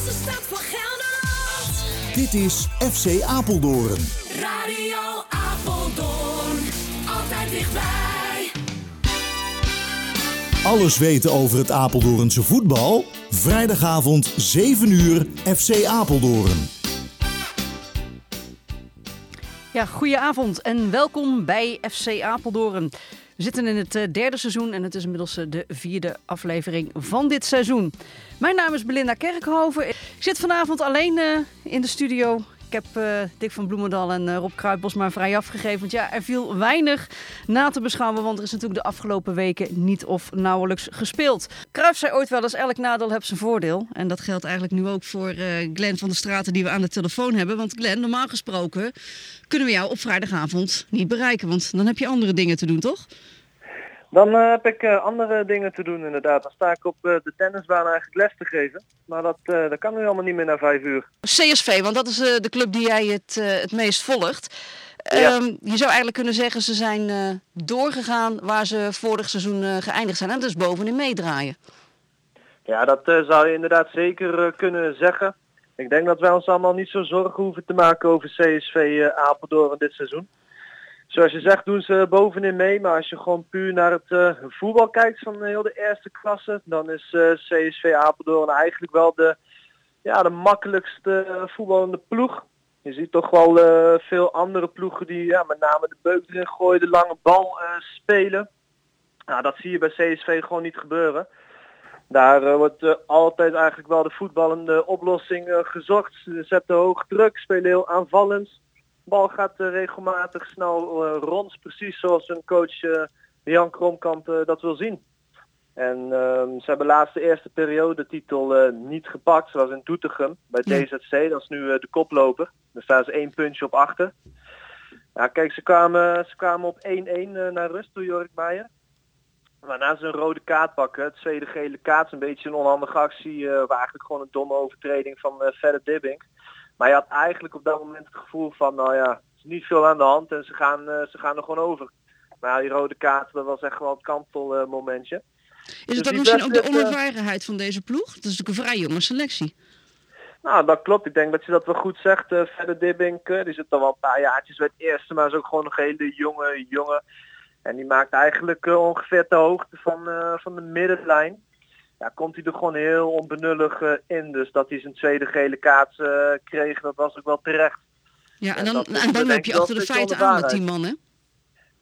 grootste stad van Gelderland. Dit is FC Apeldoorn. Radio Apeldoorn, altijd dichtbij. Alles weten over het Apeldoornse voetbal? Vrijdagavond 7 uur FC Apeldoorn. Ja, goedenavond en welkom bij FC Apeldoorn. We zitten in het eh, derde seizoen en het is inmiddels eh, de vierde aflevering van dit seizoen. Mijn naam is Belinda Kerkhoven. Ik zit vanavond alleen eh, in de studio. Ik heb eh, Dick van Bloemendal en eh, Rob Kruidbos maar vrij afgegeven. Want ja, er viel weinig na te beschouwen. Want er is natuurlijk de afgelopen weken niet of nauwelijks gespeeld. Cruijff zei ooit wel eens, elk nadeel heeft zijn voordeel. En dat geldt eigenlijk nu ook voor eh Glenn van der Straten die we aan de telefoon hebben. Want Glenn, normaal gesproken kunnen we jou op vrijdagavond niet bereiken. Want dan heb je andere dingen te doen, toch? Dan eh, heb ik eh, andere dingen te doen inderdaad. Dan sta ik op eh, de tennisbaan eigenlijk les te geven. Maar dat, dat kan nu allemaal niet meer na vijf uur. CSV, want dat is de club die jij het, het meest volgt. Ja. Ehm, je zou eigenlijk kunnen zeggen, ze zijn doorgegaan waar ze vorig seizoen geëindigd zijn. En is bovenin meedraaien. Ja, dat zou je inderdaad zeker kunnen zeggen. Ik denk dat wij ons allemaal niet zo zorgen hoeven te maken over CSV Apeldoorn dit seizoen. Zoals je zegt doen ze bovenin mee, maar als je gewoon puur naar het eh, voetbal kijkt van heel de eerste klasse, dan is eh, CSV Apeldoorn eigenlijk wel de, ja, de makkelijkste voetballende ploeg. Je ziet toch wel eh, veel andere ploegen die ja, met name de beuk erin gooien, de lange bal spelen. Nou, dat zie je bij CSV gewoon niet gebeuren. Daar wordt altijd eigenlijk wel de voetballende oplossing gezocht. Ze zetten hoog druk, spelen heel aanvallend. De bal gaat eh, regelmatig snel eh, rond, precies zoals een coach eh, Jan Kromkamp dat wil zien. En ehm, ze hebben laatst de eerste periode titel niet gepakt. Ze was in Doetinchem bij. DZC. Dat is nu eh, de koploper. Daar staan ze één puntje op achter. Ja, kijk, ze kwamen, ze kwamen op 1-1 eh, naar rust door Jork Meijer. Waarna ze een rode kaart pakken. Het tweede gele kaart is een beetje een onhandige actie. waar eigenlijk gewoon een domme overtreding van uh, Verder Dibbing. Maar je had eigenlijk op dat moment het gevoel van, nou ja, er is niet veel aan de hand en ze gaan, eh, ze gaan er gewoon over. Maar ja, die rode kaart, dat was echt wel het kantelmomentje. Is Dus het dan die misschien ook de eh, onervarenheid van deze ploeg? Dat is natuurlijk een vrij jonge selectie. Nou, dat klopt. Ik denk dat je dat wel goed zegt. Uh, Verder Dibbing, eh, die zit al wel een paar jaartjes bij het eerste, maar is ook gewoon nog een hele jonge jongen. En die maakt eigenlijk eh, ongeveer de hoogte van, eh, van de middenlijn. Ja, komt hij er gewoon heel onbenullig eh, in. Dus dat hij zijn tweede gele kaart eh, kreeg, dat was ook wel terecht. Ja, en dan, en dan heb je achter de feiten aan met die man, hè?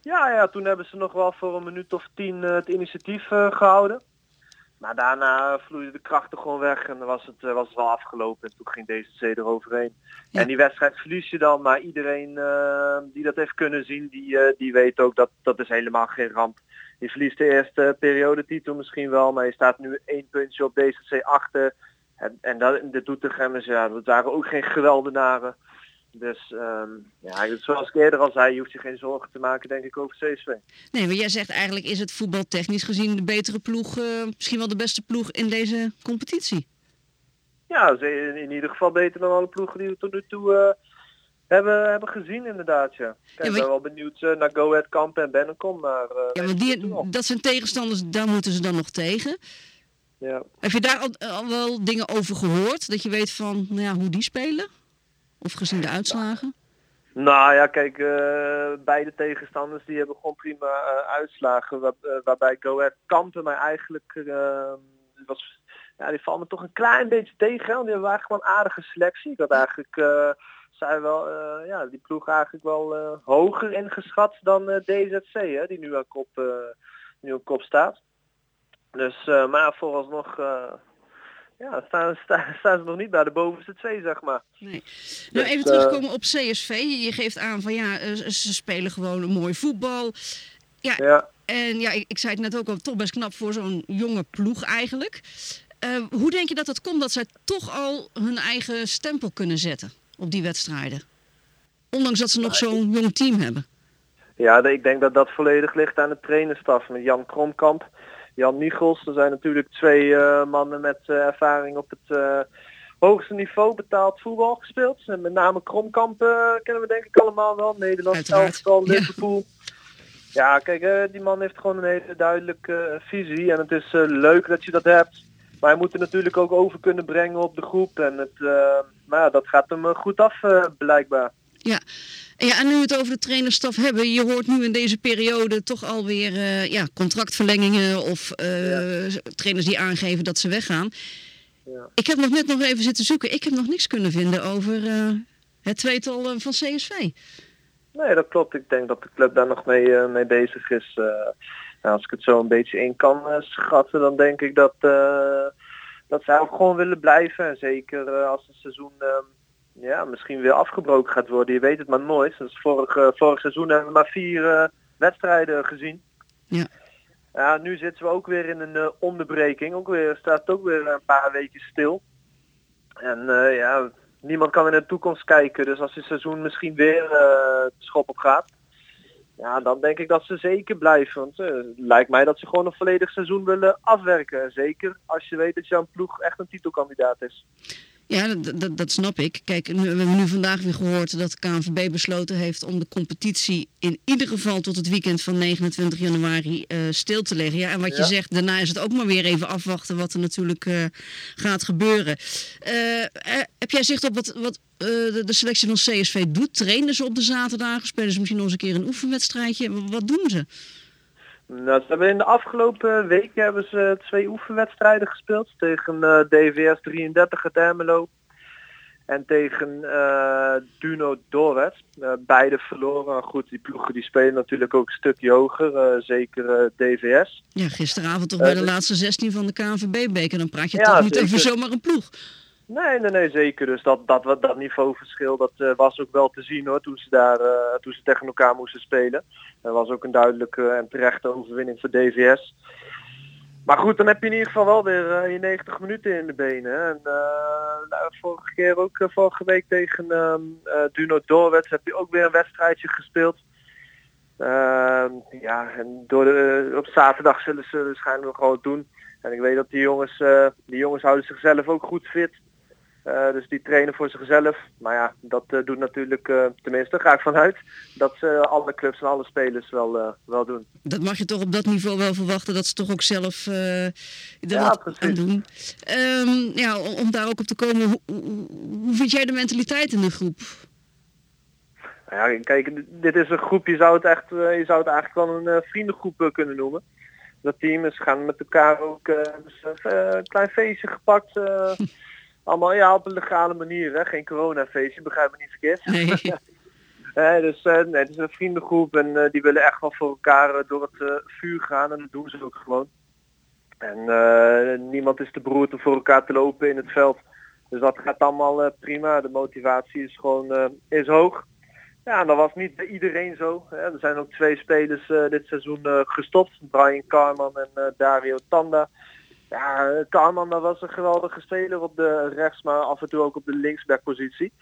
Ja, ja, toen hebben ze nog wel voor een minuut of tien eh, het initiatief eh, gehouden. Maar daarna vloeide de krachten gewoon weg en dan was het, was het wel afgelopen. En toen ging deze C eroverheen. Ja. En die wedstrijd verlies je dan, maar iedereen die dat heeft kunnen zien, die, die weet ook dat dat is helemaal geen ramp. Je verliest de eerste periodetitel misschien wel, maar je staat nu één puntje op DCC achter. En, en dat, de Doetinchemmers, ja, dat waren ook geen geweldenaren. Dus ehm, ja, zoals ik eerder al zei, je hoeft je geen zorgen te maken denk ik over CSV. Nee, maar jij zegt eigenlijk is het voetbaltechnisch gezien de betere ploeg, eh, misschien wel de beste ploeg in deze competitie. Ja, ze- in ieder geval beter dan alle ploegen die we tot nu toe hebben, hebben gezien inderdaad. Ja. Kijk, maar- ik ben wel benieuwd eh, naar Go Ahead Kamp en Bennekom. Maar, eh, Ja, maar die, dat zijn tegenstanders, daar moeten ze dan nog tegen. ja. Heb je daar al, al wel dingen over gehoord? Dat je weet van nou ja, hoe die spelen? Of gezien de uitslagen? Nou ja, kijk, eh, beide tegenstanders die hebben gewoon prima uitslagen. Waar, waarbij Go Ahead Kampen mij eigenlijk was, ja, die valt me toch een klein beetje tegen. Want die hebben eigenlijk wel een aardige selectie. Ik had eigenlijk eh zij wel, eh, ja, die ploeg eigenlijk wel eh, hoger ingeschat dan eh, DZC, hè, die nu aan kop, nu aan kop staat. Dus, maar vooralsnog ja, staan, staan, staan ze nog niet bij de bovenste twee, zeg maar. Nee. Nou, even Dus, terugkomen op CSV. Je geeft aan van ja, ze spelen gewoon een mooi voetbal. Ja, Ja. en ja, ik, ik zei het net ook al, toch best knap voor zo'n jonge ploeg eigenlijk. Hoe denk je dat het komt dat zij toch al hun eigen stempel kunnen zetten op die wedstrijden? Ondanks dat ze nog zo'n jong team hebben. Ja, ik denk dat dat volledig ligt aan de trainerstaf met Jan Kromkamp, Jan Michels. Er zijn natuurlijk twee eh, mannen met eh, ervaring op het eh, hoogste niveau betaald voetbal gespeeld. En met name Kromkamp kennen we denk ik allemaal wel. Nederland, Uiteraard. elftal, Ja. Liverpool. Ja, kijk, eh, die man heeft gewoon een hele duidelijke visie. En het is leuk dat je dat hebt. Maar hij moet er natuurlijk ook over kunnen brengen op de groep. En het, eh, maar ja, dat gaat hem eh, goed af eh, blijkbaar. Ja. En ja, en nu we het over de trainerstaf hebben, je hoort nu in deze periode toch alweer eh ja, contractverlengingen of trainers die aangeven dat ze weggaan. Ja. Ik heb nog net nog even zitten zoeken. Ik heb nog niks kunnen vinden over het tweetal van CSV. Nee, dat klopt. Ik denk dat de club daar nog mee, mee bezig is. Nou, als ik het zo een beetje in kan eh, schatten, dan denk ik dat, eh, dat zij ook gewoon willen blijven. En zeker eh, als het seizoen eh, ja, misschien weer afgebroken gaat worden. Je weet het maar nooit. Dus vorig, vorig seizoen hebben we maar vier wedstrijden gezien. Ja. Ja, nu zitten we ook weer in een onderbreking. Ook weer, staat ook weer een paar weken stil. En ja, niemand kan in de toekomst kijken. Dus als het seizoen misschien weer de schop op gaat. Ja, dan denk ik dat ze zeker blijven. Want het lijkt mij dat ze gewoon een volledig seizoen willen afwerken. Zeker als je weet dat jouw ploeg echt een titelkandidaat is. Ja, dat, dat, dat snap ik. Kijk, nu, we hebben nu vandaag weer gehoord dat de KNVB besloten heeft om de competitie in ieder geval tot het weekend van 29 januari eh, stil te leggen. Ja, en wat je zegt, daarna is het ook maar weer even afwachten wat er natuurlijk eh, gaat gebeuren. Eh, heb jij zicht op wat, wat de, de selectie van CSV doet? Trainen ze op de zaterdagen? Spelen ze misschien nog eens een keer een oefenwedstrijdje? Wat doen ze? Nou, ze hebben in de afgelopen weken hebben ze twee oefenwedstrijden gespeeld. Tegen eh, DVS 33 uit Ermelo. En tegen eh, Duno Dorwet. Eh, beide verloren. Goed, die ploegen die spelen natuurlijk ook een stukje hoger. zeker DVS. Ja, gisteravond toch bij de dus- laatste 16 van de KNVB-beker. Dan praat je Ja, toch niet zeker. over zomaar een ploeg. Nee, nee, nee, zeker. Dus dat, dat, dat, niveauverschil dat eh, was ook wel te zien hoor, toen ze, daar, eh, toen ze tegen elkaar moesten spelen. Dat was ook een duidelijke en terechte overwinning voor DVS. Maar goed, dan heb je in ieder geval wel weer eh, je 90 minuten in de benen. En nou, vorige keer ook, vorige week tegen ehm eh, Duno Doorwets heb je ook weer een wedstrijdje gespeeld. Ehm, ja, en door op zaterdag zullen ze waarschijnlijk nog gewoon doen. En ik weet dat die jongens, die jongens houden zichzelf ook goed fit. Eh, dus die trainen voor zichzelf. Maar ja, dat eh, doet natuurlijk, eh, tenminste ga ik vanuit, dat ze alle clubs en alle spelers wel, wel doen. Dat mag je toch op dat niveau wel verwachten dat ze toch ook zelf er Ja, wat precies. aan doen. Ehm, ja, om, om daar ook op te komen, hoe, hoe, vind jij de mentaliteit in de groep? Nou ja, kijk, dit is een groep, je zou het, echt, je zou het eigenlijk wel een vriendengroep kunnen noemen. Dat team is gaan met elkaar ook dus, een klein feestje gepakt. allemaal ja, op een legale manier, hè? geen coronafeestje, begrijp me niet verkeerd. Nee. Dus eh, nee, het is een vriendengroep en eh, die willen echt wel voor elkaar eh, door het eh, vuur gaan en dat doen ze ook gewoon. En niemand is te beroerd om voor elkaar te lopen in het veld. Dus dat gaat allemaal prima. De motivatie is gewoon is hoog. Ja, en dat was niet bij iedereen zo. Hè. Er zijn ook twee spelers dit seizoen gestopt. Brian Carman en Dario Tanda. Ja, dat was een geweldige speler op de rechts, maar af en toe ook op de linksbackpositie.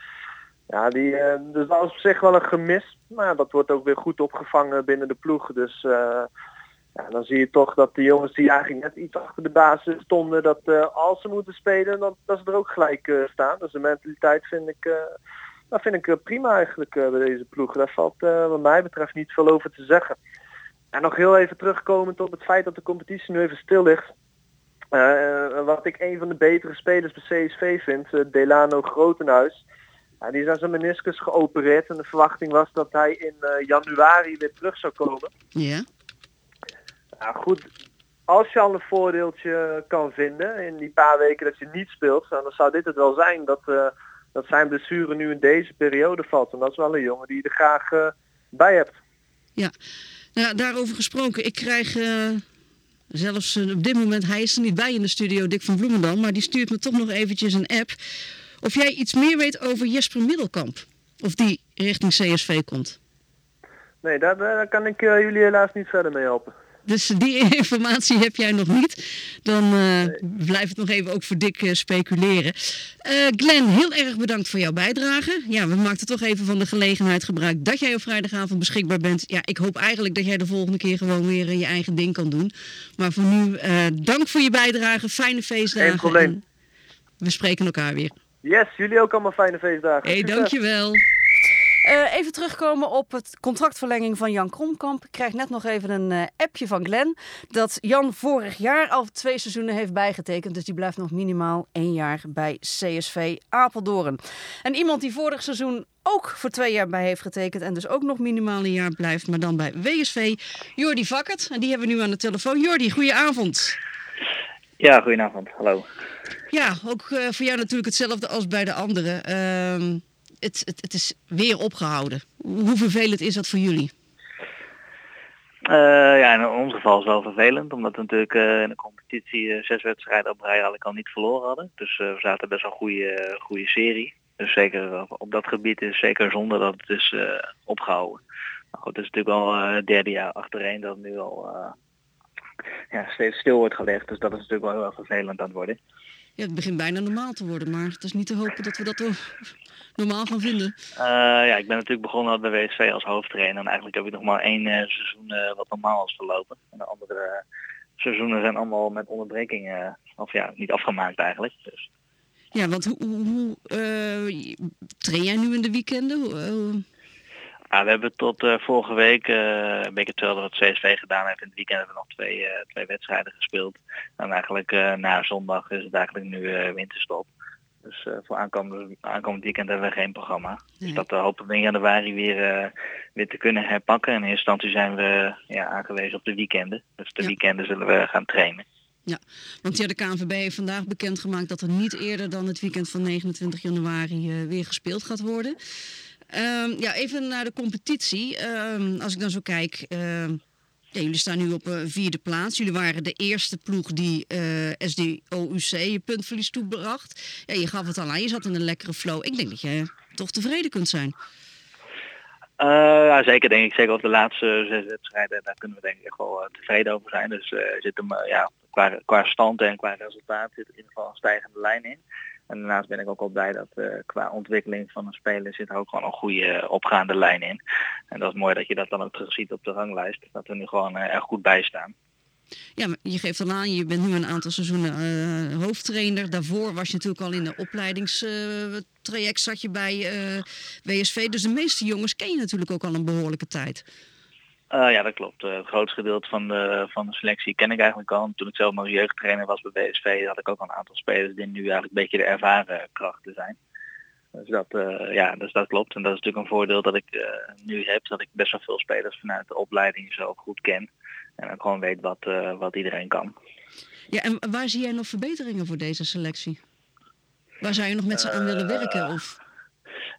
Ja, die, dus dat was op zich wel een gemis. Maar dat wordt ook weer goed opgevangen binnen de ploeg. Dus eh, ja, dan zie je toch dat de jongens die eigenlijk net iets achter de basis stonden, dat eh, als ze moeten spelen, dat, dat ze er ook gelijk staan. Dus de mentaliteit vind ik, dat vind ik prima eigenlijk bij deze ploeg. Daar valt wat mij betreft niet veel over te zeggen. En nog heel even terugkomend op het feit dat de competitie nu even stil ligt. Eh, wat ik een van de betere spelers bij CSV vind, eh, Delano Grotenhuis. Die is aan zijn meniscus geopereerd en de verwachting was dat hij in eh, januari weer terug zou komen. Ja? Ja, goed, als je al een voordeeltje kan vinden in die paar weken dat je niet speelt, nou, dan zou dit het wel zijn dat, dat zijn blessure nu in deze periode valt. En dat is wel een jongen die je er graag bij hebt. Ja. Nou, daarover gesproken, ik krijg zelfs eh, op dit moment, hij is er niet bij in de studio, Dick van Bloemendal, maar die stuurt me toch nog eventjes een app. Of jij iets meer weet over Jesper Middelkamp? Of die richting CSV komt? Nee, daar, daar kan ik eh, jullie helaas niet verder mee helpen. Dus die informatie heb jij nog niet. Dan eh, blijft het nog even ook voor Dick eh, speculeren. Eh Glenn, heel erg bedankt voor jouw bijdrage. Ja, we maakten toch even van de gelegenheid gebruik dat jij op vrijdagavond beschikbaar bent. Ja, ik hoop eigenlijk dat jij de volgende keer gewoon weer je eigen ding kan doen. Maar voor nu, dank voor je bijdrage. Fijne feestdagen. Geen probleem. en We spreken elkaar weer. Yes, jullie ook allemaal fijne feestdagen. Hé, hey, dankjewel. Eh, even terugkomen op het contractverlenging van Jan Kromkamp. Ik krijg net nog even een eh, appje van Glenn. Dat Jan vorig jaar al twee seizoenen heeft bijgetekend. Dus die blijft nog minimaal één jaar bij CSV Apeldoorn. En iemand die vorig seizoen ook voor twee jaar bij heeft getekend. En dus ook nog minimaal een jaar blijft. Maar dan bij WSV. Jordi Vakkert. En die hebben we nu aan de telefoon. Jordi, goedenavond. Ja, goedenavond. Hallo. Ja, ook eh, voor jou natuurlijk hetzelfde als bij de anderen. Ehm, het, het, is weer opgehouden. Hoe vervelend is dat voor jullie? Eh, ja, in ons geval is wel vervelend, omdat we natuurlijk eh, in de competitie eh, zes wedstrijden op rij al niet verloren hadden. Dus we zaten best wel een goede, goede serie. Dus zeker op, dat gebied is zeker zonde dat het is eh, opgehouden. Maar goed, het is natuurlijk eh, het derde jaar achtereen dat nu al ja, steeds stil wordt gelegd. Dus dat is natuurlijk wel heel erg vervelend aan het worden. Ja, het begint bijna normaal te worden, maar het is niet te hopen dat we dat normaal gaan vinden. Eh, ja, ik ben natuurlijk begonnen bij WSV als hoofdtrainer. En eigenlijk heb ik nog maar één eh, seizoen eh, wat normaal is verlopen. En de andere seizoenen zijn allemaal met onderbrekingen, of ja, niet afgemaakt eigenlijk. Dus, Ja, want hoe, hoe, train jij nu in de weekenden? Ja, we hebben tot eh, vorige week, uh, een beetje hetzelfde wat CSV gedaan heeft. In het weekend hebben we nog twee, eh, twee wedstrijden gespeeld. En eigenlijk na zondag is het eigenlijk nu winterstop. Dus voor aankomend, aankomend weekend hebben we geen programma. Dus dat hopen we in januari weer, weer te kunnen herpakken. En in eerste instantie zijn we ja, aangewezen op de weekenden. Dus de Ja. weekenden zullen we gaan trainen. want ja, de KNVB heeft vandaag bekendgemaakt dat er niet eerder dan het weekend van 29 januari weer gespeeld gaat worden. Ehm, ja, even naar de competitie. Ehm, als ik dan zo kijk, ehm, ja, jullie staan nu op een vierde plaats. Jullie waren de eerste ploeg die eh SDOUC je puntverlies toebracht. Ja, je gaf het al aan, je zat in een lekkere flow. Ik denk dat je toch tevreden kunt zijn. Eh, ja, zeker denk ik. Zeker op de laatste zes wedstrijden. Daar kunnen we denk ik echt wel eh, tevreden over zijn. Dus eh, zit hem, eh, ja, qua, qua stand en qua resultaat zit er in ieder geval een stijgende lijn in. En daarnaast ben ik ook wel blij dat eh, qua ontwikkeling van een speler zit er ook gewoon een goede eh, opgaande lijn in. En dat is mooi dat je dat dan ook terugziet op de ranglijst. Dat we nu gewoon eh, erg goed bij staan. Ja, je geeft al aan, je bent nu een aantal seizoenen hoofdtrainer. Daarvoor was je natuurlijk al in de opleidingstraject zat je bij WSV. Dus de meeste jongens ken je natuurlijk ook al een behoorlijke tijd. Eh, ja, dat klopt. Eh, het grootste gedeelte van de, van de selectie ken ik eigenlijk al. Toen ik zelf nog jeugdtrainer was bij BSV had ik ook al een aantal spelers die nu eigenlijk een beetje de ervaren krachten zijn. Dus dat, eh, ja, dus dat klopt. En dat is natuurlijk een voordeel dat ik nu heb, dat ik best wel veel spelers vanuit de opleiding zo goed ken. En ook gewoon weet wat, wat iedereen kan. Ja, en waar zie jij nog verbeteringen voor deze selectie? Waar zou je nog met ze aan willen werken? Of...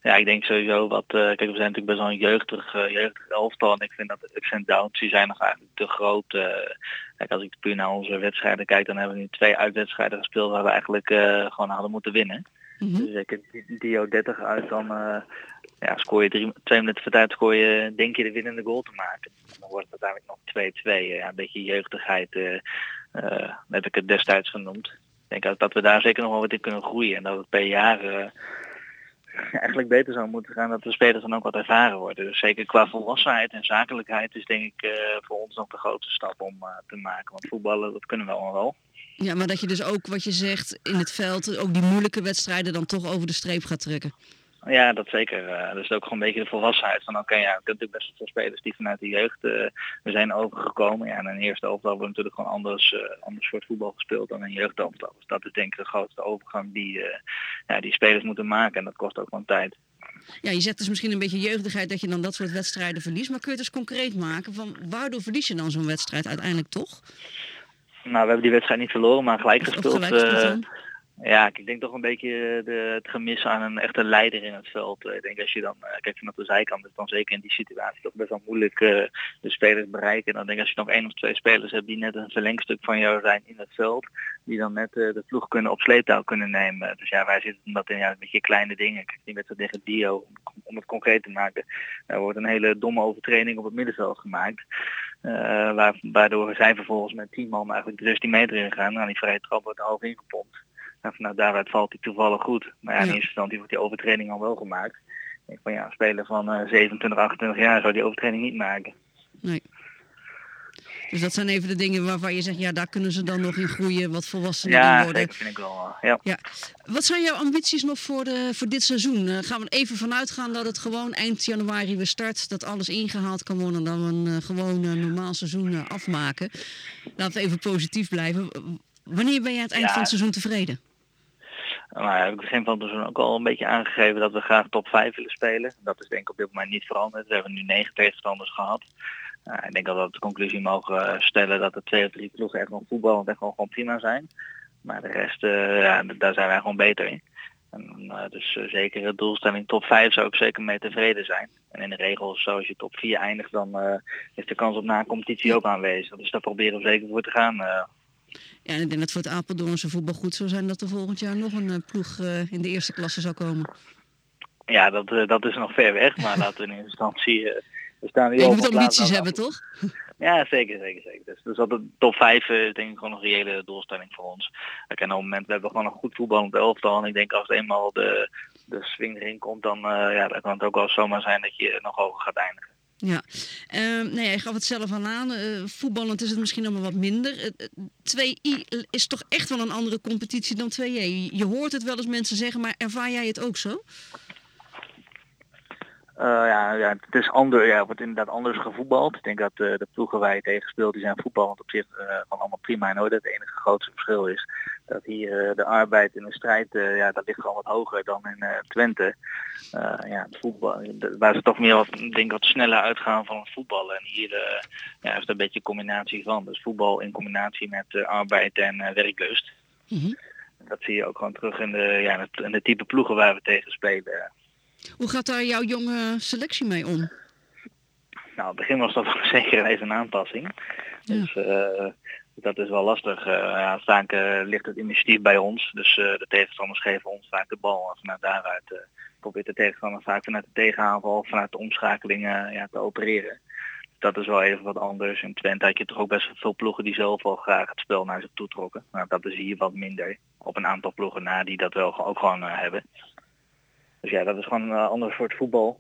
Ja, ik denk sowieso wat. eh, kijk, we zijn natuurlijk best wel een jeugdig, eh, jeugdig elftal. En ik vind dat de ups en downs die zijn nog eigenlijk te groot. eh. kijk, als ik puur naar onze wedstrijden kijk, dan hebben we nu twee uitwedstrijden gespeeld waar we eigenlijk gewoon hadden moeten winnen. Mhm. Dus zeker die- Dio 30 uit, dan ja, scoor je drie, twee minuten voor tijd scoor je, denk je de winnende goal te maken. En dan wordt het uiteindelijk nog 2-2. Ja, een beetje jeugdigheid heb ik het destijds genoemd. Ik denk dat we daar zeker nog wel wat in kunnen groeien. En dat het per jaar eigenlijk beter zou moeten gaan dat de spelers dan ook wat ervaren worden. Dus zeker qua volwassenheid en zakelijkheid is denk ik eh, voor ons nog de grootste stap om eh, te maken. Want voetballen, dat kunnen we allemaal wel. Ja, maar dat je dus ook wat je zegt in het veld, ook die moeilijke wedstrijden dan toch over de streep gaat trekken. Ja, dat zeker. Eh, dus ook gewoon een beetje de volwassenheid van oké, ja, ik heb natuurlijk best wel veel spelers die vanuit de jeugd uh, we zijn overgekomen. Ja, en in eerste elftal hebben we natuurlijk gewoon anders, uh, anders soort voetbal gespeeld dan in jeugdelftal. Dus dat is denk ik de grootste overgang die, uh, ja, die spelers moeten maken en dat kost ook gewoon tijd. Ja, je zegt dus misschien een beetje jeugdigheid dat je dan dat soort wedstrijden verliest. Maar kun je het eens concreet maken van waardoor verlies je dan zo'n wedstrijd uiteindelijk toch? Nou, we hebben die wedstrijd niet verloren, maar gelijk gespeeld. Gelijk gespeeld uh, ja, ik denk toch een beetje de, het gemis aan een echte leider in het veld. Ik denk als je dan, kijk vanaf de zijkant, is dan zeker in die situatie toch best wel moeilijk de spelers bereiken. En dan denk ik als je nog één of twee spelers hebt die net een verlengstuk van jou zijn in het veld, die dan net de ploeg kunnen op sleeptouw kunnen nemen. Dus ja, wij zitten dat in ja, een beetje kleine dingen. Kijk, die wedstrijd tegen Dio, om het concreet te maken, er wordt een hele domme overtreding op het middenveld gemaakt. Uh, waar, waardoor zij vervolgens met 10 man eigenlijk de 16 meter ingaan. Nou, die vrije trap wordt half ingepompt. En vanuit daaruit valt hij toevallig goed. Maar ja, in eerste instantie wordt die overtreding al wel gemaakt. Ik denk van ja, een speler van uh, 27, 28 jaar zou die overtreding niet maken. Nee. Dus dat zijn even de dingen waarvan je zegt, ja, daar kunnen ze dan nog in groeien, wat volwassener Ja, worden. zeker vind ik wel. eh, ja. Ja. Wat zijn jouw ambities nog voor, de, voor dit seizoen? Eh, gaan we even vanuit gaan dat het gewoon eind januari weer start, dat alles ingehaald kan worden en dan we een eh, gewoon normaal seizoen afmaken? Laten we even positief blijven. Wanneer ben je aan het eind Ja. van het seizoen tevreden? Maar ik begin van het ook al een beetje aangegeven dat we graag top 5 willen spelen. Dat is denk ik op dit moment niet veranderd. We hebben nu negen tegenstanders gehad. Uh, ik denk dat we de conclusie mogen uh, stellen dat de twee of drie ploegen echt wel voetballend echt wel gewoon prima zijn. Maar de rest, ja, daar zijn wij gewoon beter in. En, dus zeker de doelstelling top 5 zou ik zeker mee tevreden zijn. En in de regels, zoals je top 4 eindigt, dan is de kans op na competitie ook aanwezig. Dus daar proberen we zeker voor te gaan. Ja, en ik denk dat voor het Apeldoornse voetbal goed zou zijn dat er volgend jaar nog een uh, ploeg uh, in de eerste klasse zou komen. Ja, dat, uh, dat is nog ver weg, maar laten we in eerste instantie... We staan je moet ambities hebben, toch? Ja, zeker, zeker, zeker. Dus, dus dat de top 5 is denk ik gewoon een reële doelstelling voor ons. Kijk, en op het moment we hebben gewoon een goed voetballend elftal. En ik denk als het eenmaal de, de swing erin komt, dan, uh, ja, dan kan het ook wel zomaar zijn dat je nog hoger gaat eindigen. Ja, uh, nee, je gaf het zelf al aan. Uh, voetballend is het misschien allemaal wat minder. Uh, 2i is toch echt wel een andere competitie dan 2J. Je hoort het wel eens mensen zeggen, maar ervaar jij het ook zo? Ja, ja, het is ander, ja, wordt inderdaad anders gevoetbald. Ik denk dat de ploegen waar tegen speelt, die zijn voetballend op zich van allemaal prima in orde. Het enige grootste verschil is dat hier de arbeid in de strijd, ja, dat ligt gewoon wat hoger dan in Twente. ja, het voetbal, waar ze toch meer wat, denk wat sneller uitgaan van het voetballen. En hier ja, is het een beetje een combinatie van. Dus voetbal in combinatie met arbeid en werklust. Mm -hmm. Dat zie je ook gewoon terug in de, ja, in de type ploegen waar we tegen spelen. Hoe gaat daar jouw jonge selectie mee om? Nou, het begin was dat zeker even een aanpassing. Ja. Dus uh, dat is wel lastig. Uh, ja, vaak ligt het initiatief bij ons. Dus de tegenstanders geven ons vaak de bal. En vanuit daaruit probeert de tegenstander vaak vanuit de tegenaanval vanuit de omschakeling ja, te opereren. Dat is wel even wat anders. In Twente had je toch ook best veel ploegen die zelf al graag het spel naar zich toe trokken. Nou, dat is hier wat minder. Op een aantal ploegen na die dat wel ook gewoon hebben. Dus ja, dat is gewoon een ander soort voetbal.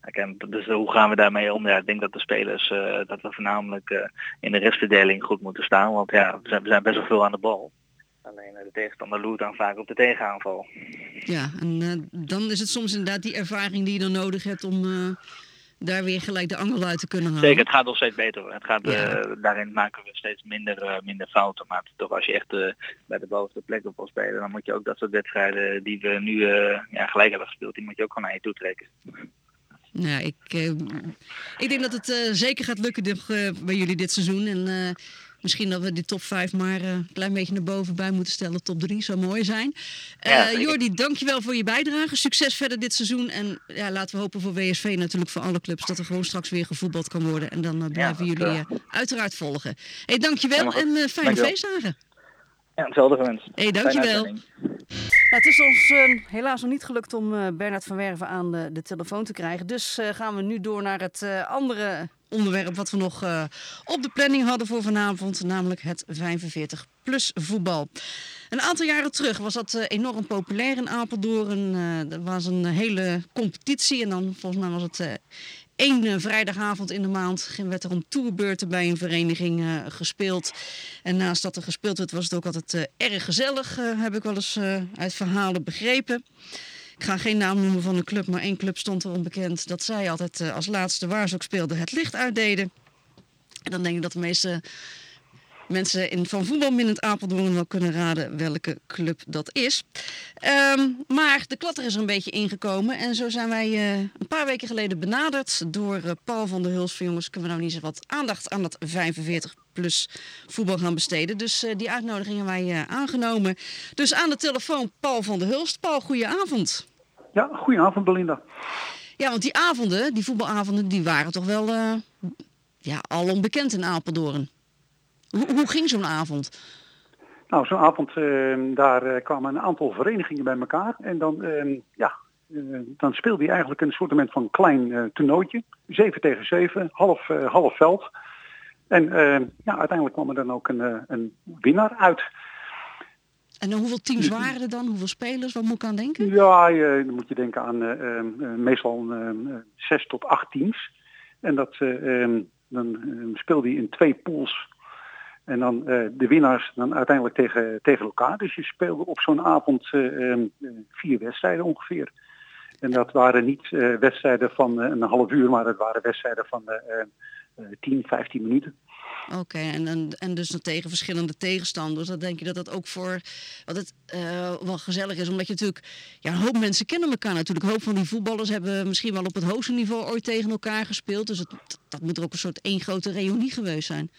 En dus hoe gaan we daarmee om? Ja, ik denk dat de spelers, uh, dat we voornamelijk uh, in de restverdeling goed moeten staan. Want ja, we zijn, we zijn best wel veel aan de bal. Alleen de tegenstander loert dan vaak op de tegenaanval. Ja, en uh, dan is het soms inderdaad die ervaring die je dan nodig hebt om daar weer gelijk de angel uit te kunnen halen. Zeker, het gaat nog steeds beter. Het gaat, ja. uh, daarin maken we steeds minder, uh, minder fouten. Maar toch als je echt uh, bij de bovenste plek op wil spelen, dan moet je ook dat soort wedstrijden die we nu ja, gelijk hebben gespeeld, die moet je ook gewoon naar je toe trekken. Ja, ik, ik denk dat het zeker gaat lukken bij jullie dit seizoen. En misschien dat we die top 5 maar een klein beetje naar boven bij moeten stellen. Top 3 zou mooi zijn. Ja, Jordi, dankjewel voor je bijdrage. Succes verder dit seizoen. En ja, laten we hopen voor WSV natuurlijk, voor alle clubs, dat er gewoon straks weer gevoetbeld kan worden. En dan blijven ja, jullie uiteraard volgen. Hey, dankjewel en fijne dankjewel. feestdagen. Ja, hetzelfde gewenst. Hey, dankjewel. Ja, het is ons uh, helaas nog niet gelukt om uh, Bernard van Werven aan de, de telefoon te krijgen. Dus uh, gaan we nu door naar het andere onderwerp wat we nog op de planning hadden voor vanavond. Namelijk het 45 plus voetbal. Een aantal jaren terug was dat enorm populair in Apeldoorn. er was een hele competitie en dan volgens mij was het één uh, vrijdagavond in de maand werd er om tourbeurten bij een vereniging uh, gespeeld. En naast dat er gespeeld werd, was het ook altijd uh, erg gezellig, heb ik wel eens uit verhalen begrepen. Ik ga geen naam noemen van een club, maar één club stond erom bekend dat zij altijd als laatste waar ze ook speelden het licht uitdeden. En dan denk ik dat de meeste mensen in van voetbalminnend Apeldoorn wel kunnen raden welke club dat is. Um, maar de klatter is er een beetje ingekomen. En zo zijn wij uh, een paar weken geleden benaderd door uh, Paul van der Huls. Van jongens, kunnen we nou niet eens wat aandacht aan dat 45 plus voetbal gaan besteden. Dus uh, die uitnodiging hebben wij aangenomen. Dus aan de telefoon Paul van der Hulst. Paul, goedenavond. Ja, goedenavond Belinda. Ja, want die avonden, die voetbalavonden, die waren toch wel ja, al onbekend in Apeldoorn. Hoe, hoe ging zo'n avond? Nou, zo'n avond, uh, daar uh, kwamen een aantal verenigingen bij elkaar. En dan, uh, ja, dan speelde je eigenlijk een soort van klein toernooitje. 7 tegen 7, half, half veld. En ja, uiteindelijk kwam er dan ook een, een winnaar uit. En hoeveel teams waren er dan? Hoeveel spelers? Wat moet ik aan denken? Ja, je, dan moet je denken aan meestal 6 tot 8 teams. En dat Dan eh, speelde je in twee pools. En dan eh, de winnaars dan uiteindelijk tegen, tegen elkaar. Dus je speelde op zo'n avond eh, vier wedstrijden ongeveer. En dat waren niet wedstrijden van een half uur, maar het waren wedstrijden van eh, eh, 10, 15 minuten. Oké, en, en, en dus dan tegen verschillende tegenstanders. Dan denk je dat dat ook voor wat het wel gezellig is. Omdat je natuurlijk, ja, een hoop mensen kennen elkaar natuurlijk. Een hoop van die voetballers hebben misschien wel op het hoogste niveau ooit tegen elkaar gespeeld. Dus dat moet er ook een soort één grote reunie geweest zijn.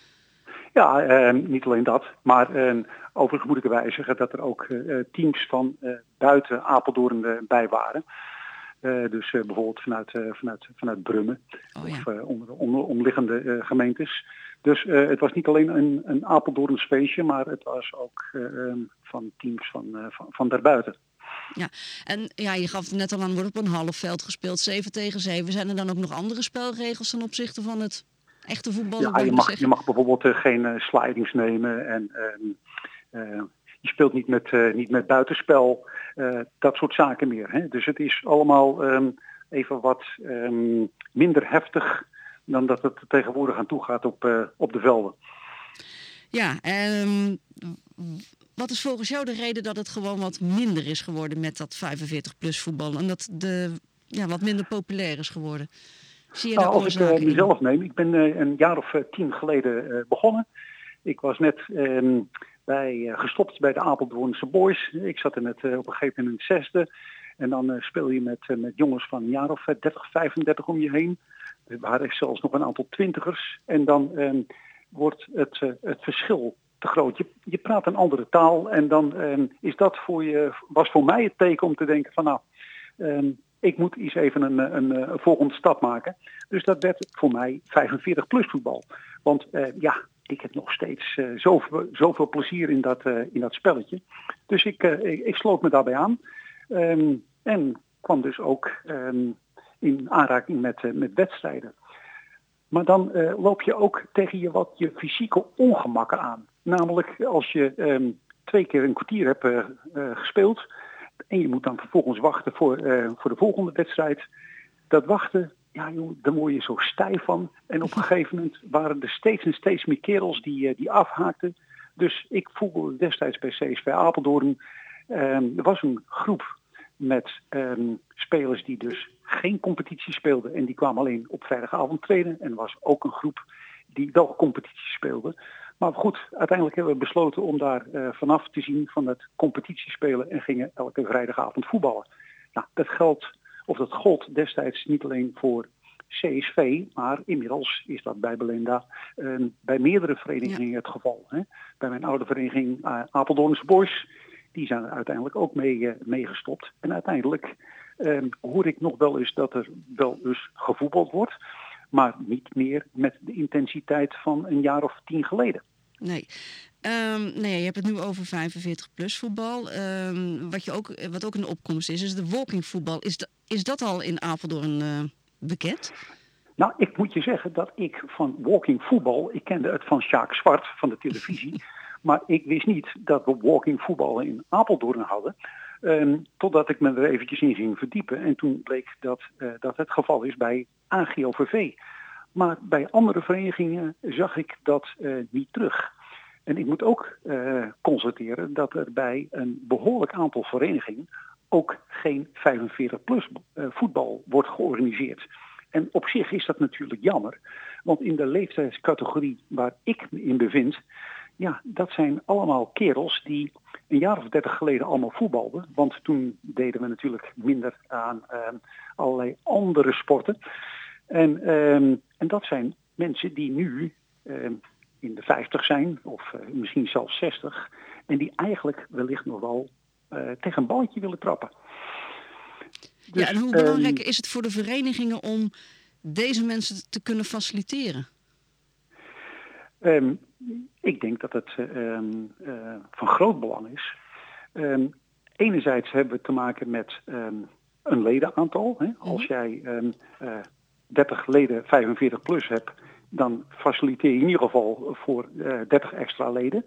Ja, eh, niet alleen dat. Maar eh, overigens moet ik erbij zeggen dat er ook eh, teams van eh, buiten Apeldoorn eh, bij waren. Eh, dus eh, bijvoorbeeld vanuit, eh, vanuit, vanuit Brummen Oh ja. of eh, onder, onder, omliggende eh, gemeentes. Dus eh, het was niet alleen een, een Apeldoorns feestje, maar het was ook eh, eh, van teams van, eh, van, van daarbuiten. En ja, je gaf net al aan, wordt op een half veld gespeeld, 7 tegen 7. Zijn er dan ook nog andere spelregels ten opzichte van het echte voetbal? Ja, je mag, je mag bijvoorbeeld eh, geen eh, slidings nemen en ehm, eh, je speelt niet met, niet met buitenspel, dat soort zaken meer. Hè? Dus het is allemaal ehm, even wat ehm, minder heftig dan dat het tegenwoordig aan toe gaat op, op de velden. Ja, ehm, wat is volgens jou de reden dat het gewoon wat minder is geworden met dat 45-plus voetbal? En dat de, ja, wat minder populair is geworden? Zie je daar Nou, als ik in? mezelf neem, ik ben eh, een jaar of eh, tien geleden begonnen. Ik was net ehm, bij, gestopt bij de Apeldoornse Boys. Ik zat er eh, op een gegeven moment in het zesde. En dan speel je met, met jongens van een jaar of eh, 30, 35 om je heen. Er waren zelfs nog een aantal twintigers. En dan ehm, wordt het, het verschil te groot. Je, je praat een andere taal en dan ehm, is dat voor je, was voor mij het teken om te denken van nou, ik moet eens even een, een, een volgende stap maken. Dus dat werd voor mij 45 plus voetbal. Want eh, ja, ik heb nog steeds eh, zoveel, zoveel plezier in dat, eh, in dat spelletje. Dus ik, ik, ik sloot me daarbij aan. Ehm, en kwam dus ook ehm, in aanraking met, met wedstrijden. Maar dan loop je ook tegen je wat je fysieke ongemakken aan. Namelijk als je ehm, twee keer een kwartier hebt gespeeld en je moet dan vervolgens wachten voor, eh, voor de volgende wedstrijd. Dat wachten, ja joh, daar word je zo stijf van. En op een gegeven moment waren er steeds en steeds meer kerels die, eh, die afhaakten. Dus ik voelde destijds bij CSV Apeldoorn. ehm, er was een groep met ehm, spelers die dus geen competitie speelden. En die kwamen alleen op vrijdagavond trainen. En was ook een groep die wel competitie speelde. Maar goed, uiteindelijk hebben we besloten om daar eh, vanaf te zien van het competitiespelen en gingen elke vrijdagavond voetballen. Nou, dat geldt, of dat gold destijds niet alleen voor CSV, maar inmiddels is dat bij Belinda eh, bij meerdere verenigingen het geval. Hè. Bij mijn oude vereniging uh, Apeldoornse Boys, die zijn er uiteindelijk ook mee, uh, mee gestopt. En uiteindelijk uh, hoor ik nog wel eens dat er wel eens gevoetbald wordt, maar niet meer met de intensiteit van een jaar of tien geleden. Nee. Um, nee, je hebt het nu over 45 plus voetbal. Um, wat, je ook, wat ook een opkomst is, is de walking voetbal. Is, de, is dat al in Apeldoorn uh, bekend? Nou, ik moet je zeggen dat ik van walking voetbal, ik kende het van Sjaak Zwart van de televisie, maar ik wist niet dat we walking voetbal in Apeldoorn hadden. Um, totdat ik me er eventjes in ging verdiepen. En toen bleek dat uh, dat het geval is bij AGOVV. Maar bij andere verenigingen zag ik dat uh, niet terug. En ik moet ook uh, constateren dat er bij een behoorlijk aantal verenigingen ook geen 45-plus uh, voetbal wordt georganiseerd. En op zich is dat natuurlijk jammer, want in de leeftijdscategorie waar ik me in bevind, ja, dat zijn allemaal kerels die een jaar of dertig geleden allemaal voetbalden. Want toen deden we natuurlijk minder aan uh, allerlei andere sporten. En, um, en dat zijn mensen die nu uh, in de 50 zijn, of uh, misschien zelfs 60, en die eigenlijk wellicht nog wel uh, tegen een balletje willen trappen. Dus, ja, en hoe belangrijk um, is het voor de verenigingen om deze mensen te kunnen faciliteren? Um, ik denk dat het um, van groot belang is. enerzijds hebben we te maken met een ledenaantal. Hè? Als jij uh, 30 leden 45 plus hebt, dan faciliteer je in ieder geval voor uh, 30 extra leden.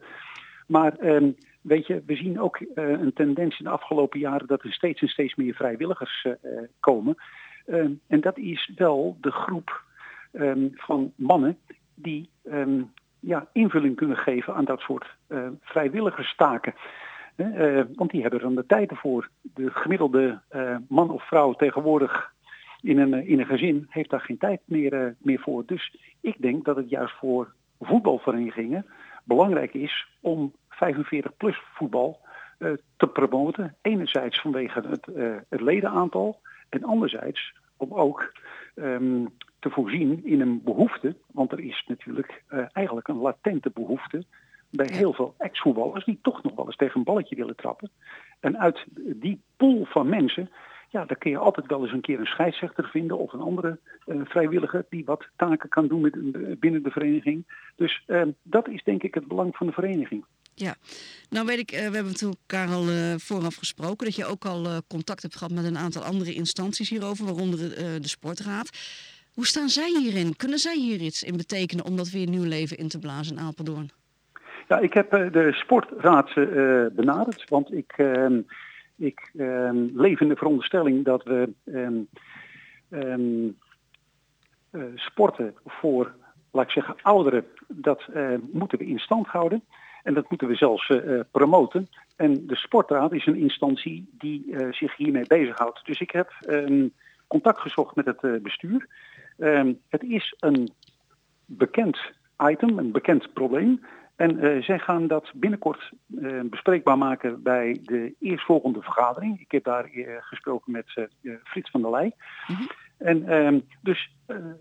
Maar um, weet je, we zien ook uh, een tendens in de afgelopen jaren dat er steeds en steeds meer vrijwilligers uh, komen. Uh, en dat is wel de groep ehm, van mannen die ehm, ja, invulling kunnen geven aan dat soort vrijwilligerstaken. Uh, want die hebben er dan de tijd ervoor. De gemiddelde man of vrouw tegenwoordig in een, in een gezin heeft daar geen tijd meer, meer voor. Dus ik denk dat het juist voor voetbalverenigingen belangrijk is om 45 plus voetbal te promoten. Enerzijds vanwege het, het ledenaantal en anderzijds om ook um, te voorzien in een behoefte, want er is natuurlijk uh, eigenlijk een latente behoefte bij heel veel ex-voetballers die toch nog wel eens tegen een balletje willen trappen. En uit die pool van mensen, ja, daar kun je altijd wel eens een keer een scheidsrechter vinden of een andere uh, vrijwilliger die wat taken kan doen met, binnen de vereniging. Dus ehm, dat is denk ik het belang van de vereniging. Ja, nou weet ik, we hebben het elkaar al uh, vooraf gesproken dat je ook al contact hebt gehad met een aantal andere instanties hierover, waaronder de Sportraad. Hoe staan zij hierin? Kunnen zij hier iets in betekenen om dat weer nieuw leven in te blazen in Apeldoorn? Ja, ik heb de Sportraad benaderd, want ik, ehm, ik ehm, leef in de veronderstelling dat we um, sporten voor, laat ik zeggen, ouderen, dat moeten we in stand houden. En dat moeten we zelfs uh, promoten. En de Sportraad is een instantie die zich hiermee bezighoudt. Dus ik heb contact gezocht met het bestuur. Het is een bekend item, een bekend probleem. En zij gaan dat binnenkort bespreekbaar maken bij de eerstvolgende vergadering. Ik heb daar gesproken met Frits van der Leij. Mm -hmm. En um, dus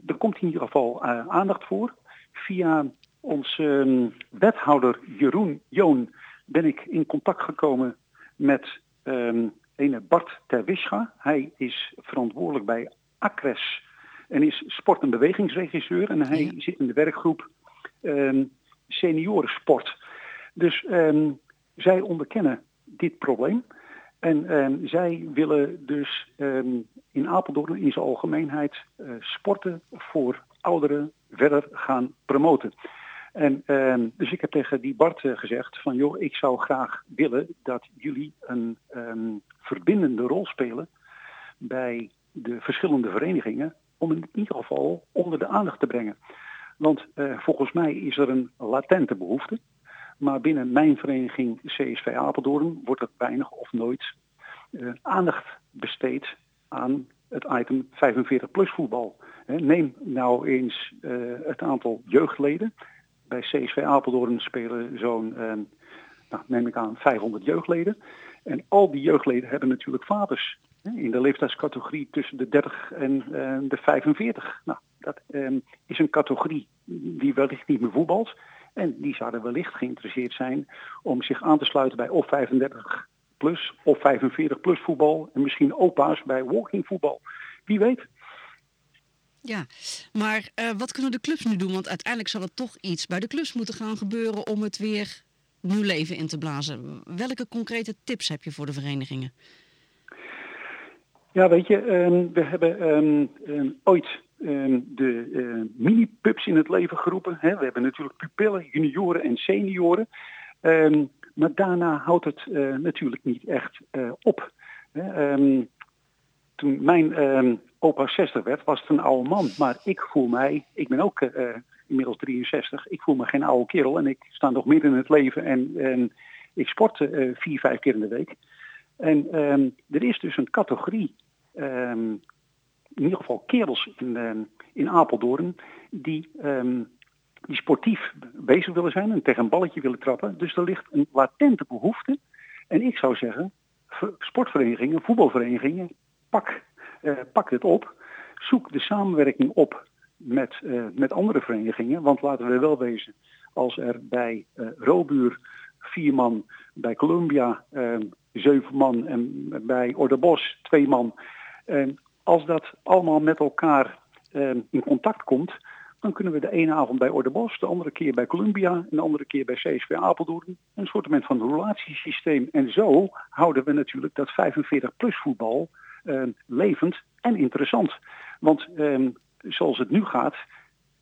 er komt in ieder geval aandacht voor. Via onze um, wethouder Jeroen Joon ben ik in contact gekomen met um, ene Bart Terwischa. Hij is verantwoordelijk bij ACRES en is sport- en bewegingsregisseur. En hij ja. zit in de werkgroep seniorensport. Dus zij onderkennen dit probleem. En zij willen dus in Apeldoorn in zijn algemeenheid uh, sporten voor ouderen verder gaan promoten. En dus ik heb tegen die Bart uh, gezegd van joh, ik zou graag willen dat jullie een verbindende rol spelen bij de verschillende verenigingen om in ieder geval onder de aandacht te brengen. Want uh, volgens mij is er een latente behoefte, maar binnen mijn vereniging CSV Apeldoorn wordt er weinig of nooit uh, aandacht besteed aan het item 45 plus voetbal. Neem nou eens het aantal jeugdleden bij CSV Apeldoorn spelen zo'n, eh, nou, neem ik aan, 500 jeugdleden. En al die jeugdleden hebben natuurlijk vaders in de leeftijdscategorie tussen de 30 en de 45. Nou, dat uh, is een categorie die wellicht niet meer voetbalt. En die zouden wellicht geïnteresseerd zijn om zich aan te sluiten bij of 35 plus of 45 plus voetbal. En misschien opa's bij walking voetbal. Wie weet. Ja, maar uh, wat kunnen de clubs nu doen? Want uiteindelijk zal er toch iets bij de clubs moeten gaan gebeuren om het weer nieuw leven in te blazen. Welke concrete tips heb je voor de verenigingen? Ja, weet je, um, we hebben um, um, ooit de uh, mini-pubs in het leven geroepen. We hebben natuurlijk pupillen, junioren en senioren. maar daarna houdt het uh, natuurlijk niet echt uh, op. Hè. toen mijn opa 60 werd, was het een oude man. Maar ik voel mij, ik ben ook inmiddels 63, ik voel me geen oude kerel en ik sta nog midden in het leven en, en ik sport vier, vijf keer in de week. En er is dus een categorie, in ieder geval kerels in, um, in Apeldoorn, die, die sportief bezig willen zijn en tegen een balletje willen trappen. Dus er ligt een latente behoefte. En ik zou zeggen, sportverenigingen, voetbalverenigingen, pak uh, pak dit op. Zoek de samenwerking op met, uh, met andere verenigingen. Want laten we wel wezen, als er bij uh, Robuur vier man, bij Columbia zeven man en bij Ordebos twee man. Als dat allemaal met elkaar in contact komt, dan kunnen we de ene avond bij Ordebos, de andere keer bij Columbia en de andere keer bij CSV Apeldoorn. Een soort van relatiesysteem. En zo houden we natuurlijk dat 45 plus voetbal uh, levend en interessant. Want uh, zoals het nu gaat,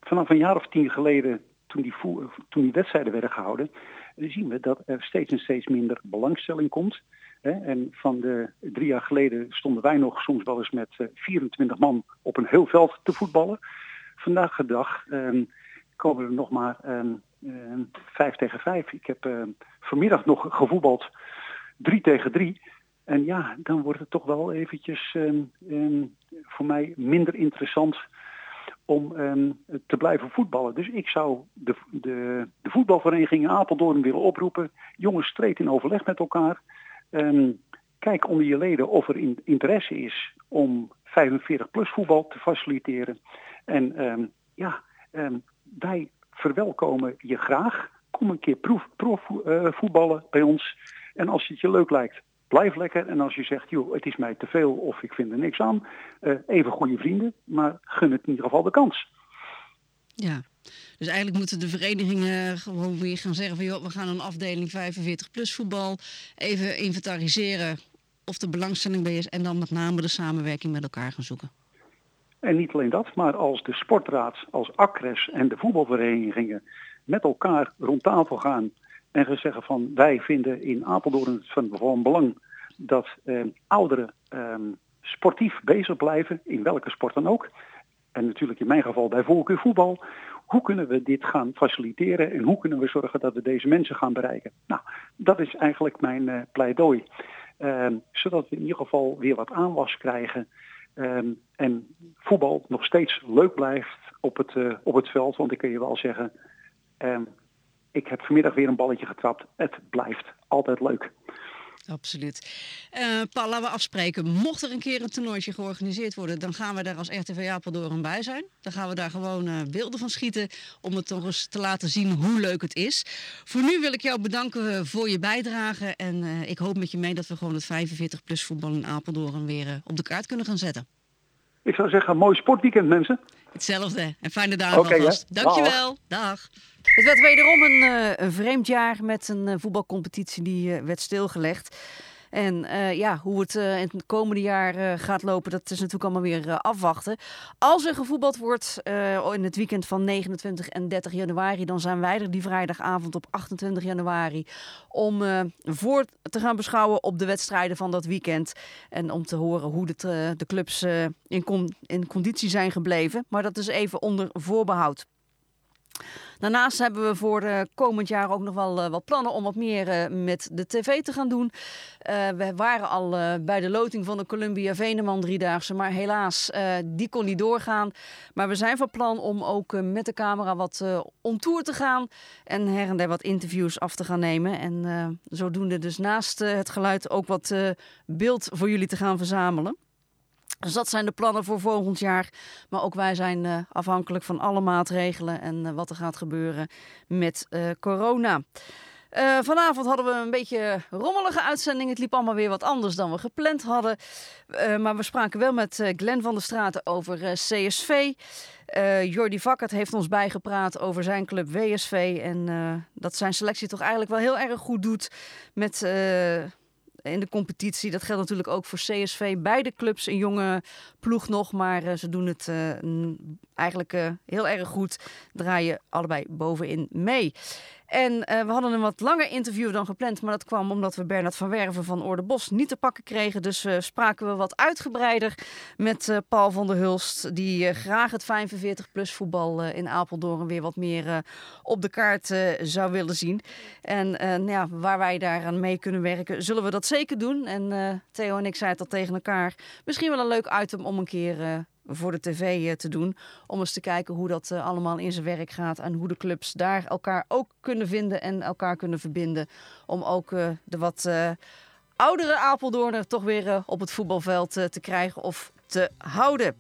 vanaf een jaar of tien geleden, toen die, toen die wedstrijden werden gehouden, zien we dat er steeds en steeds minder belangstelling komt. En van de drie jaar geleden stonden wij nog soms wel eens met uh, 24 man op een heel veld te voetballen. vandaag de dag ehm, komen er nog maar ehm, ehm, vijf tegen vijf. Ik heb vanmiddag nog gevoetbald drie tegen drie. En ja, dan wordt het toch wel eventjes voor mij minder interessant om te blijven voetballen. Dus ik zou de, de, voetbalvereniging in Apeldoorn willen oproepen. Jongens, treed in overleg met elkaar. Ehm, kijk onder je leden of er in, interesse is om 45-plus voetbal te faciliteren. En ehm, ja, ehm, wij verwelkomen je graag. Kom een keer proef, proef eh, voetballen bij ons. En als het je leuk lijkt, blijf lekker. En als je zegt, joh, het is mij te veel of ik vind er niks aan. eh, even goede vrienden, maar gun het in ieder geval de kans. Ja. Dus eigenlijk moeten de verenigingen gewoon weer gaan zeggen van joh, we gaan een afdeling 45 plus voetbal even inventariseren of de belangstelling bij is en dan met name de samenwerking met elkaar gaan zoeken. En niet alleen dat, maar als de sportraad, als ACRES en de voetbalverenigingen met elkaar rond tafel gaan en gaan zeggen van wij vinden in Apeldoorn het van, van belang dat eh, ouderen eh, sportief bezig blijven, in welke sport dan ook. En natuurlijk in mijn geval bij voorkeur voetbal. Hoe kunnen we dit gaan faciliteren en hoe kunnen we zorgen dat we deze mensen gaan bereiken? Nou, dat is eigenlijk mijn eh, pleidooi. Ehm, zodat we in ieder geval weer wat aanwas krijgen. Ehm, en voetbal nog steeds leuk blijft op het, eh, op het veld. Want ik kan je wel zeggen, ehm, ik heb vanmiddag weer een balletje getrapt. Het blijft altijd leuk. Absoluut. Eh Paul, laten we afspreken. Mocht er een keer een toernooitje georganiseerd worden, dan gaan we daar als RTV Apeldoorn bij zijn. Dan gaan we daar gewoon eh, beelden van schieten om het toch eens te laten zien hoe leuk het is. Voor nu wil ik jou bedanken eh, voor je bijdrage. En ik hoop met je mee dat we gewoon het 45-plus voetbal in Apeldoorn weer op de kaart kunnen gaan zetten. Ik zou zeggen, mooi sportweekend mensen. Hetzelfde. En fijne dagen Oké, alvast. Dankjewel. Dag. Het werd wederom een, eh, een vreemd jaar met een eh, voetbalcompetitie die eh, werd stilgelegd. En ja, hoe het in het komende jaar gaat lopen, dat is natuurlijk allemaal weer afwachten. Als er gevoetbald wordt in het weekend van 29 en 30 januari, dan zijn wij er die vrijdagavond op 28 januari om voor te gaan beschouwen op de wedstrijden van dat weekend. En om te horen hoe de, de clubs in conditie zijn gebleven. Maar dat is even onder voorbehoud. Daarnaast hebben we voor eh, komend jaar ook nog wel eh, wat plannen om wat meer eh, met de tv te gaan doen. We waren al bij de loting van de Columbia Veneman driedaagse, maar helaas, die kon niet doorgaan. Maar we zijn van plan om ook met de camera wat on tour te gaan en her en der wat interviews af te gaan nemen. En zodoende dus naast het geluid ook wat beeld voor jullie te gaan verzamelen. Dus dat zijn de plannen voor volgend jaar. Maar ook wij zijn eh, afhankelijk van alle maatregelen en eh, wat er gaat gebeuren met eh, corona. Vanavond hadden we een beetje rommelige uitzending. Het liep allemaal weer wat anders dan we gepland hadden. Maar we spraken wel met Glenn van der Straten over CSV. Jordi Vakkert heeft ons bijgepraat over zijn club WSV. En dat zijn selectie toch eigenlijk wel heel erg goed doet met... in de competitie. Dat geldt natuurlijk ook voor CSV. Beide clubs een jonge ploeg nog, maar eh, ze doen het eh, eigenlijk eh, heel erg goed. Draaien allebei bovenin mee. En eh, we hadden een wat langer interview dan gepland, maar dat kwam omdat we Bernard van Werven van Oordebos niet te pakken kregen. Dus eh, spraken we wat uitgebreider met eh, Paul van der Hulst, die graag het 45-plus voetbal in Apeldoorn weer wat meer op de kaart zou willen zien. En nou ja, waar wij daaraan mee kunnen werken, zullen we dat zeker doen. En Theo en ik zeiden al tegen elkaar, misschien wel een leuk item om een keer voor de tv eh, te doen. Om eens te kijken hoe dat eh, allemaal in zijn werk gaat. En hoe de clubs daar elkaar ook kunnen vinden en elkaar kunnen verbinden. Om ook eh, de wat oudere Apeldoorner toch weer op het voetbalveld te krijgen of te houden.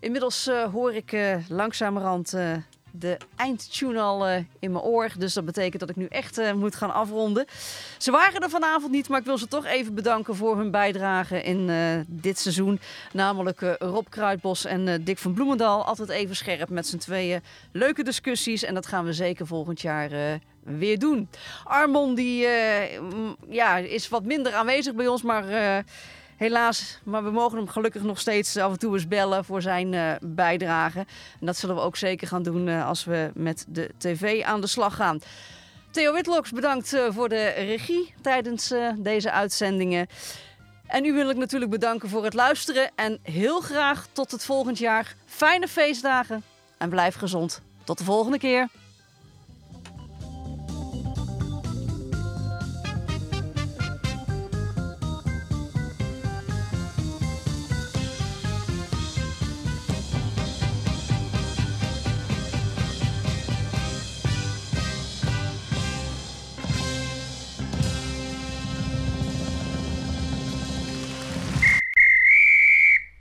Inmiddels hoor ik langzamerhand de eindtune al eh, in mijn oor. Dus dat betekent dat ik nu echt eh, moet gaan afronden. Ze waren er vanavond niet, maar ik wil ze toch even bedanken voor hun bijdrage in eh, dit seizoen. Namelijk Rob Kruidbos en Dick van Bloemendal. Altijd even scherp met z'n tweeën. Leuke discussies en dat gaan we zeker volgend jaar weer doen. Armon die, ja, is wat minder aanwezig bij ons, maar... Helaas, maar we mogen hem gelukkig nog steeds af en toe eens bellen voor zijn eh, bijdrage. En dat zullen we ook zeker gaan doen eh, als we met de tv aan de slag gaan. Theo Witloks, bedankt eh, voor de regie tijdens deze uitzendingen. En u wil ik natuurlijk bedanken voor het luisteren. En heel graag tot het volgend jaar. Fijne feestdagen en blijf gezond. Tot de volgende keer.